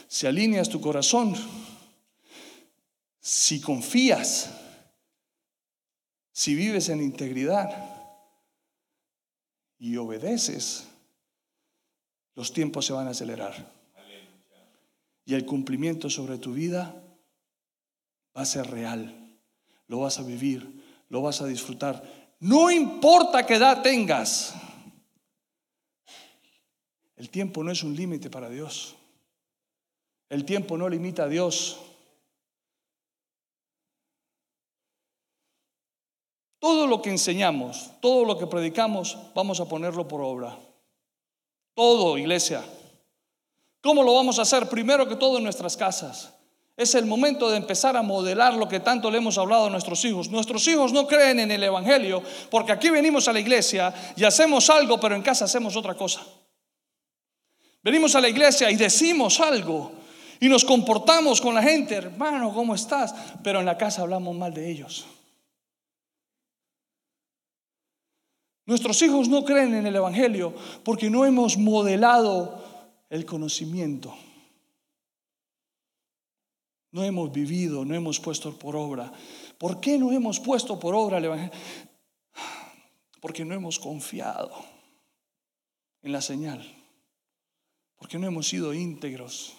si alineas tu corazón, si confías, si vives en integridad y obedeces, los tiempos se van a acelerar. Y el cumplimiento sobre tu vida va a ser real. Lo vas a vivir, lo vas a disfrutar no importa qué edad tengas. El tiempo no es un límite para Dios. El tiempo no limita a Dios. Todo lo que enseñamos, todo lo que predicamos, vamos a ponerlo por obra. Todo, iglesia. ¿Cómo lo vamos a hacer? Primero que todo en nuestras casas. Es el momento de empezar a modelar lo que tanto le hemos hablado a nuestros hijos. Nuestros hijos no creen en el Evangelio porque aquí venimos a la iglesia y hacemos algo, pero en casa hacemos otra cosa. Venimos a la iglesia y decimos algo y nos comportamos con la gente, hermano, ¿cómo estás? Pero en la casa hablamos mal de ellos. Nuestros hijos no creen en el Evangelio porque no hemos modelado el conocimiento no hemos vivido, no hemos puesto por obra. ¿Por qué no hemos puesto por obra el Evangelio? Porque no hemos confiado en la señal, porque no hemos sido íntegros,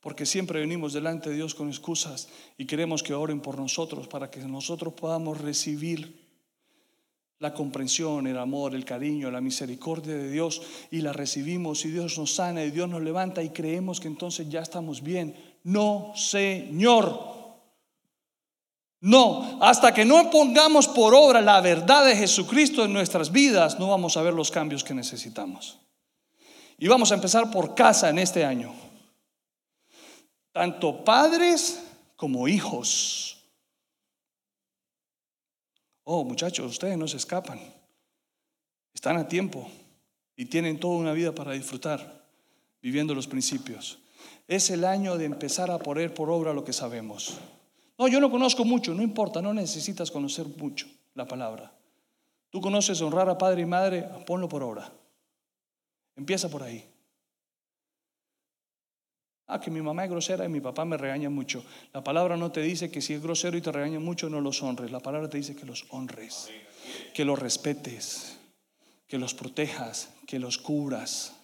porque siempre venimos delante de Dios con excusas y queremos que oren por nosotros para que nosotros podamos recibir la comprensión, el amor, el cariño, la misericordia de Dios y la recibimos y Dios nos sana y Dios nos levanta y creemos que entonces ya estamos bien. No, Señor. No, hasta que no pongamos por obra la verdad de Jesucristo en nuestras vidas, no vamos a ver los cambios que necesitamos. Y vamos a empezar por casa en este año. Tanto padres como hijos. Oh, muchachos, ustedes no se escapan. Están a tiempo y tienen toda una vida para disfrutar viviendo los principios. Es el año de empezar a poner por obra lo que sabemos. No, yo no conozco mucho, no importa, no necesitas conocer mucho la palabra. Tú conoces honrar a padre y madre, ponlo por obra. Empieza por ahí. Ah, que mi mamá es grosera y mi papá me regaña mucho. La palabra no te dice que si es grosero y te regaña mucho, no los honres. La palabra te dice que los honres, que los respetes, que los protejas, que los cubras,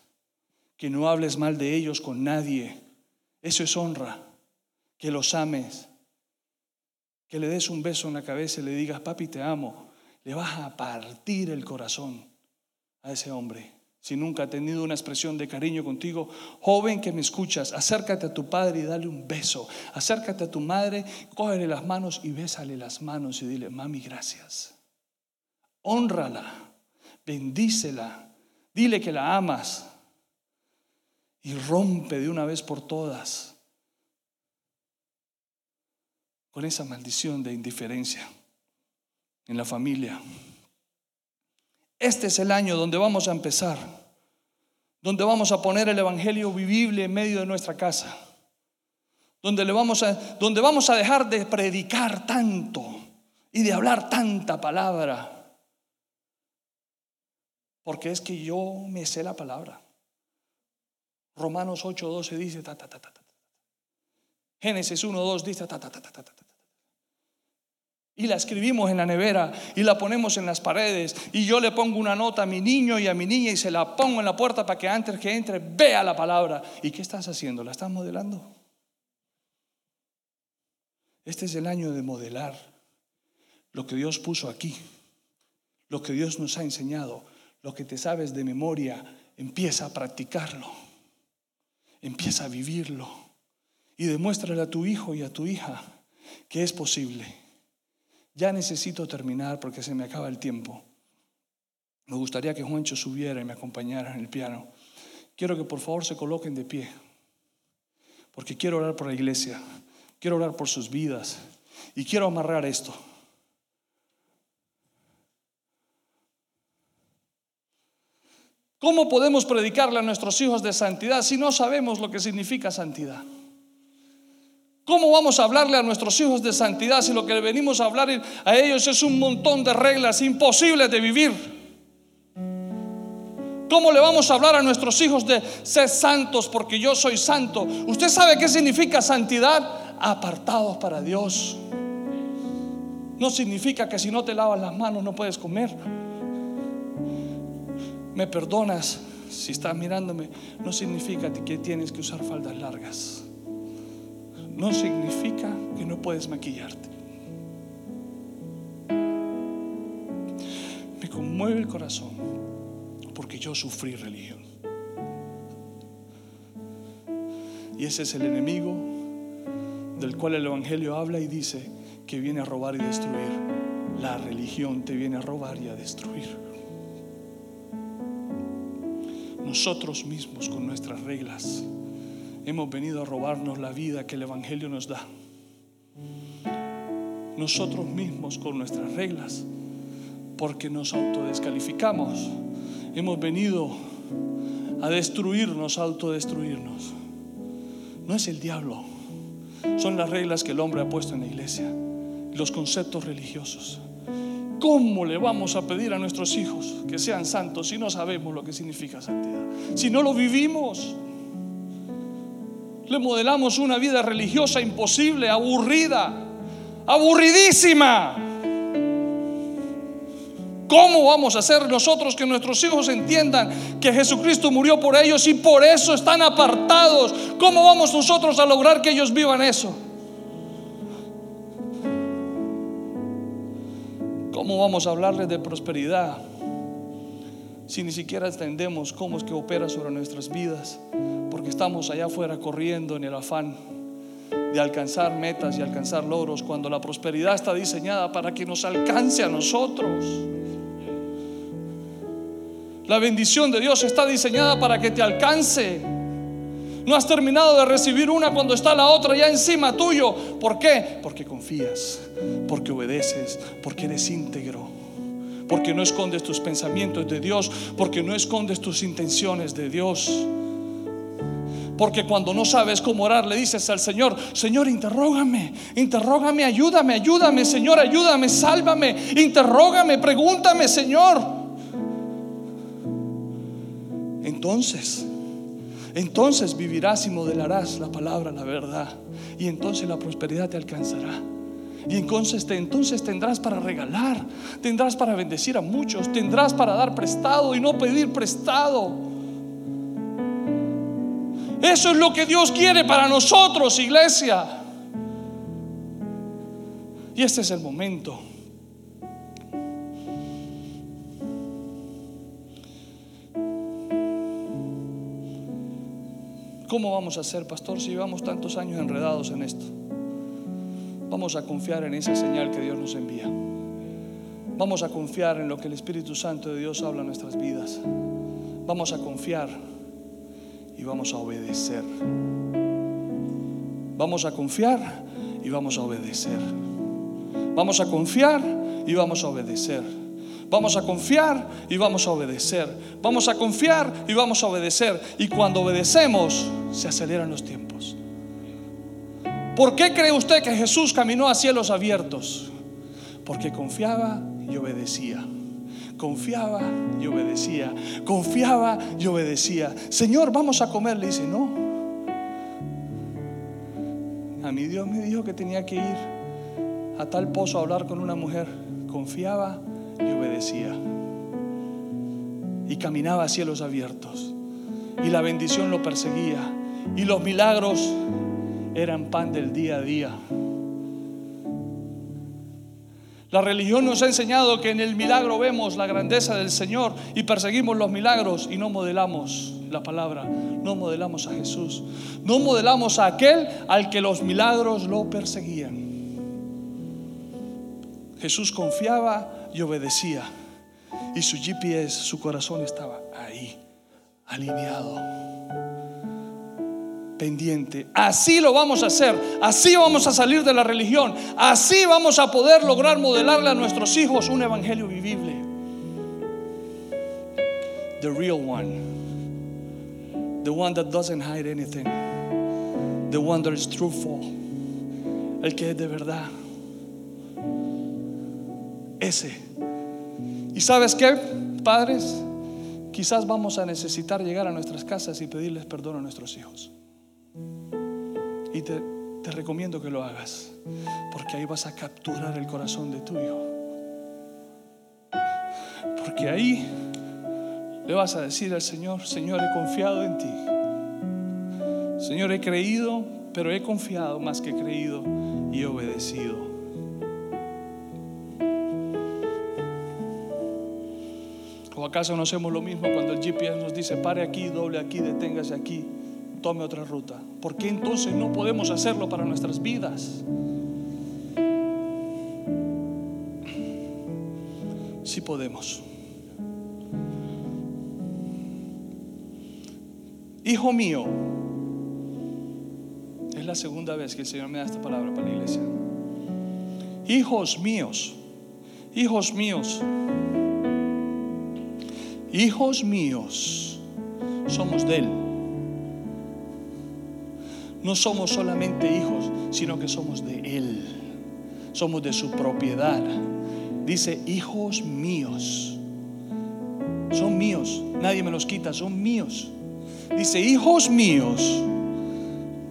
que no hables mal de ellos con nadie. Eso es honra. Que los ames, que le des un beso en la cabeza y le digas, papi, te amo. Le vas a partir el corazón a ese hombre si nunca ha tenido una expresión de cariño contigo, joven que me escuchas, acércate a tu padre y dale un beso. Acércate a tu madre, cógele las manos y bésale las manos y dile, mami, gracias. Honrala, bendícela, dile que la amas y rompe de una vez por todas con esa maldición de indiferencia en la familia. Este es el año donde vamos a empezar, donde vamos a poner el Evangelio vivible en medio de nuestra casa, donde, le vamos a, donde vamos a dejar de predicar tanto y de hablar tanta palabra, porque es que yo me sé la palabra. Romanos 8:12 dice ta ta ta ta ta. Génesis 1:2 dice ta ta ta ta. Y la escribimos en la nevera y la ponemos en las paredes. Y yo le pongo una nota a mi niño y a mi niña y se la pongo en la puerta para que antes que entre vea la palabra. ¿Y qué estás haciendo? ¿La estás modelando? Este es el año de modelar lo que Dios puso aquí, lo que Dios nos ha enseñado, lo que te sabes de memoria, empieza a practicarlo, empieza a vivirlo y demuéstrale a tu hijo y a tu hija que es posible ya necesito terminar porque se me acaba el tiempo. Me gustaría que Juancho subiera y me acompañara en el piano. Quiero que por favor se coloquen de pie, porque quiero orar por la iglesia, quiero orar por sus vidas y quiero amarrar esto. ¿Cómo podemos predicarle a nuestros hijos de santidad si no sabemos lo que significa santidad? ¿Cómo vamos a hablarle a nuestros hijos de santidad si lo que venimos a hablar a ellos es un montón de reglas imposibles de vivir? ¿Cómo le vamos a hablar a nuestros hijos de ser santos porque yo soy santo? ¿Usted sabe qué significa santidad? Apartados para Dios. No significa que si no te lavas las manos no puedes comer. Me perdonas si estás mirándome. No significa que tienes que usar faldas largas no significa que no puedes maquillarte. Me conmueve el corazón porque yo sufrí religión. Y ese es el enemigo del cual el Evangelio habla y dice que viene a robar y destruir. La religión te viene a robar y a destruir. Nosotros mismos con nuestras reglas hemos venido a robarnos la vida que el Evangelio nos da. Nosotros mismos con nuestras reglas, porque nos autodescalificamos, hemos venido a destruirnos, a autodestruirnos. No es el diablo, son las reglas que el hombre ha puesto en la iglesia, los conceptos religiosos. ¿Cómo le vamos a pedir a nuestros hijos que sean santos si no sabemos lo que significa santidad? Si no lo vivimos le modelamos una vida religiosa imposible, aburrida, aburridísima. ¿Cómo vamos a hacer nosotros que nuestros hijos entiendan que Jesucristo murió por ellos y por eso están apartados? ¿Cómo vamos nosotros a lograr que ellos vivan eso? ¿Cómo vamos a hablarles de prosperidad si ni siquiera entendemos cómo es que opera sobre nuestras vidas? porque estamos allá afuera corriendo en el afán de alcanzar metas y alcanzar logros cuando la prosperidad está diseñada para que nos alcance a nosotros. La bendición de Dios está diseñada para que te alcance. No has terminado de recibir una cuando está la otra ya encima tuyo. ¿Por qué? Porque confías, porque obedeces, porque eres íntegro, porque no escondes tus pensamientos de Dios, porque no escondes tus intenciones de Dios. Porque cuando no sabes cómo orar, le dices al Señor, Señor, interrógame, interrógame, ayúdame, ayúdame, Señor, ayúdame, sálvame, interrógame, pregúntame, Señor. Entonces, entonces vivirás y modelarás la palabra, la verdad. Y entonces la prosperidad te alcanzará. Y entonces, entonces tendrás para regalar, tendrás para bendecir a muchos, tendrás para dar prestado y no pedir prestado. Eso es lo que Dios quiere para nosotros, iglesia. Y este es el momento. ¿Cómo vamos a hacer, pastor, si llevamos tantos años enredados en esto? Vamos a confiar en esa señal que Dios nos envía. Vamos a confiar en lo que el Espíritu Santo de Dios habla en nuestras vidas. Vamos a confiar y vamos a obedecer. Vamos a confiar y vamos a obedecer. Vamos a confiar y vamos a obedecer. Vamos a confiar y vamos a obedecer. Vamos a confiar y vamos a obedecer. Y cuando obedecemos, se aceleran los tiempos. ¿Por qué cree usted que Jesús caminó a cielos abiertos? Porque confiaba y obedecía. Confiaba y obedecía. Confiaba y obedecía. Señor, vamos a comer. Le dice, no. A mi Dios me dijo que tenía que ir a tal pozo a hablar con una mujer. Confiaba y obedecía. Y caminaba a cielos abiertos. Y la bendición lo perseguía. Y los milagros eran pan del día a día. La religión nos ha enseñado que en el milagro vemos la grandeza del Señor y perseguimos los milagros y no modelamos la palabra, no modelamos a Jesús, no modelamos a aquel al que los milagros lo perseguían. Jesús confiaba y obedecía. Y su GPS, su corazón estaba ahí, alineado, pendiente. Así lo vamos a hacer, así vamos a salir de la religión, así vamos a poder lograr modelarle a nuestros hijos un evangelio vivible. The real one, the one that doesn't hide anything, the one that is truthful, el que es de verdad. Ese. ¿Y sabes qué, padres? Quizás vamos a necesitar llegar a nuestras casas y pedirles perdón a nuestros hijos. Y te, te recomiendo que lo hagas, porque ahí vas a capturar el corazón de tu hijo. Porque ahí le vas a decir al Señor, Señor, he confiado en ti. Señor, he creído, pero he confiado más que creído y obedecido. ¿O acaso no hacemos lo mismo cuando el GPS nos dice pare aquí, doble aquí, deténgase aquí, tome otra ruta? ¿Por qué entonces no podemos hacerlo para nuestras vidas? Sí podemos. Hijo mío, es la segunda vez que el Señor me da esta palabra para la iglesia. Hijos míos, hijos míos hijos míos, somos de Él. No somos solamente hijos, sino que somos de Él. Somos de su propiedad. Dice, hijos míos. Son míos. Nadie me los quita, son míos. Dice, hijos míos,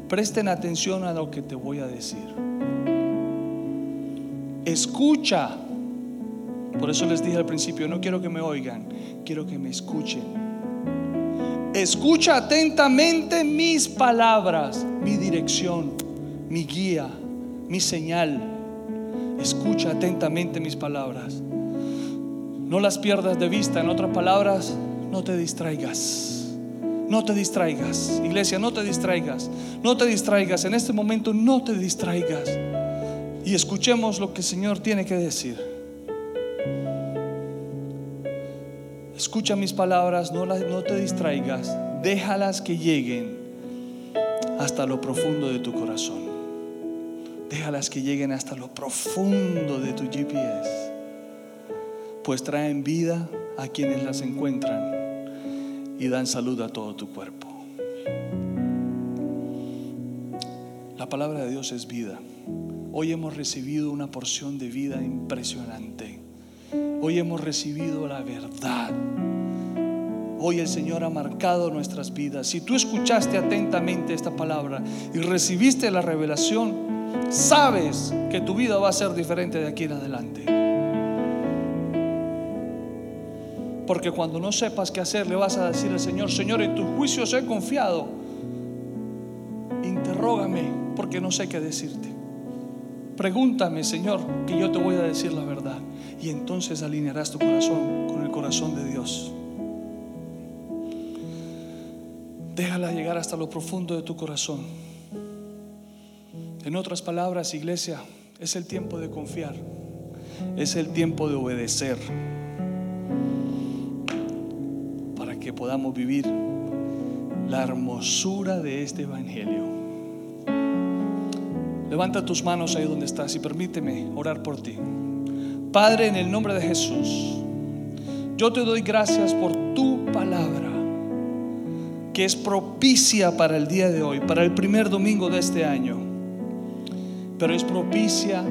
presten atención a lo que te voy a decir. Escucha por eso les dije al principio, no quiero que me oigan, quiero que me escuchen. Escucha atentamente mis palabras, mi dirección, mi guía, mi señal. Escucha atentamente mis palabras. No las pierdas de vista. En otras palabras, no te distraigas. No te distraigas. Iglesia, no te distraigas. No te distraigas. En este momento no te distraigas. Y escuchemos lo que el Señor tiene que decir. Escucha mis palabras, no, las, no te distraigas, déjalas que lleguen. hasta lo profundo de tu corazón. Déjalas que lleguen hasta lo profundo de tu GPS, pues traen vida a quienes las encuentran y dan salud a todo tu cuerpo. La palabra de Dios es vida. Hoy hemos recibido una porción de vida impresionante. Hoy hemos recibido la verdad. Hoy el Señor ha marcado nuestras vidas. Si tú escuchaste atentamente esta palabra y recibiste la revelación, sabes que tu vida va a ser diferente de aquí en adelante. Porque cuando no sepas qué hacer, le vas a decir al Señor, Señor, en tus juicios he confiado. Interrógame porque no sé qué decirte. Pregúntame, Señor, que yo te voy a decir la verdad. Y entonces alinearás tu corazón con el corazón de Dios. Déjala llegar hasta lo profundo de tu corazón. En otras palabras, iglesia, es el tiempo de confiar. Es el tiempo de obedecer. Para que podamos vivir la hermosura de este Evangelio. Levanta tus manos ahí donde estás y permíteme orar por ti. Padre, en el nombre de Jesús, yo te doy gracias por tu palabra que es propicia para el día de hoy, para el primer domingo de este año, pero es propicia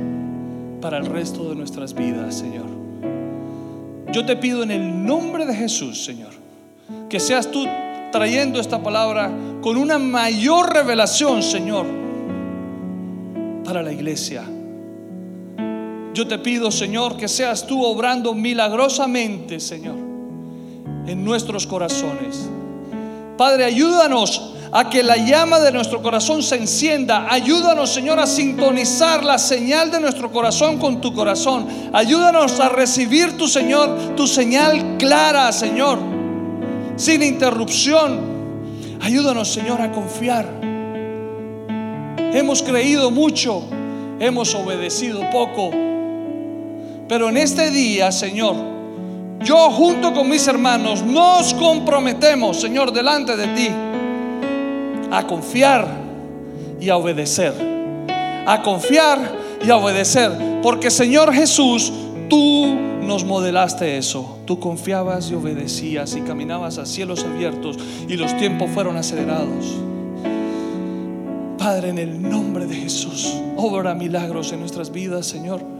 para el resto de nuestras vidas, Señor. Yo te pido en el nombre de Jesús, Señor, que seas tú trayendo esta palabra con una mayor revelación, Señor, para la iglesia. Yo te pido, Señor, que seas tú obrando milagrosamente, Señor, en nuestros corazones. Padre, ayúdanos a que la llama de nuestro corazón se encienda. Ayúdanos, Señor, a sintonizar la señal de nuestro corazón con tu corazón. Ayúdanos a recibir tu Señor, tu señal clara, Señor, sin interrupción. Ayúdanos, Señor, a confiar. Hemos creído mucho, hemos obedecido poco. Pero en este día, Señor, yo junto con mis hermanos nos comprometemos, Señor, delante de ti, a confiar y a obedecer. A confiar y a obedecer. Porque, Señor Jesús, tú nos modelaste eso. Tú confiabas y obedecías y caminabas a cielos abiertos y los tiempos fueron acelerados. Padre, en el nombre de Jesús, obra milagros en nuestras vidas, Señor.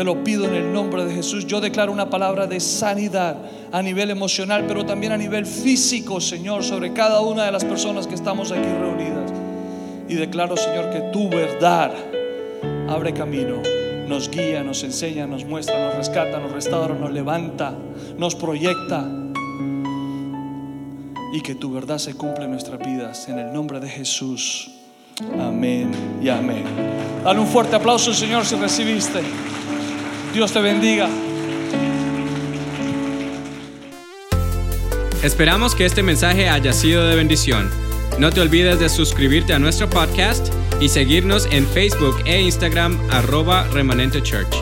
Te lo pido en el nombre de Jesús. Yo declaro una palabra de sanidad a nivel emocional, pero también a nivel físico, Señor, sobre cada una de las personas que estamos aquí reunidas. Y declaro, Señor, que tu verdad abre camino, nos guía, nos enseña, nos muestra, nos rescata, nos restaura, nos levanta, nos proyecta. Y que tu verdad se cumple en nuestras vidas. En el nombre de Jesús. Amén y amén. Dale un fuerte aplauso, Señor, si recibiste. Dios te bendiga. Esperamos que este mensaje haya sido de bendición. No te olvides de suscribirte a nuestro podcast y seguirnos en Facebook e Instagram arroba remanente church.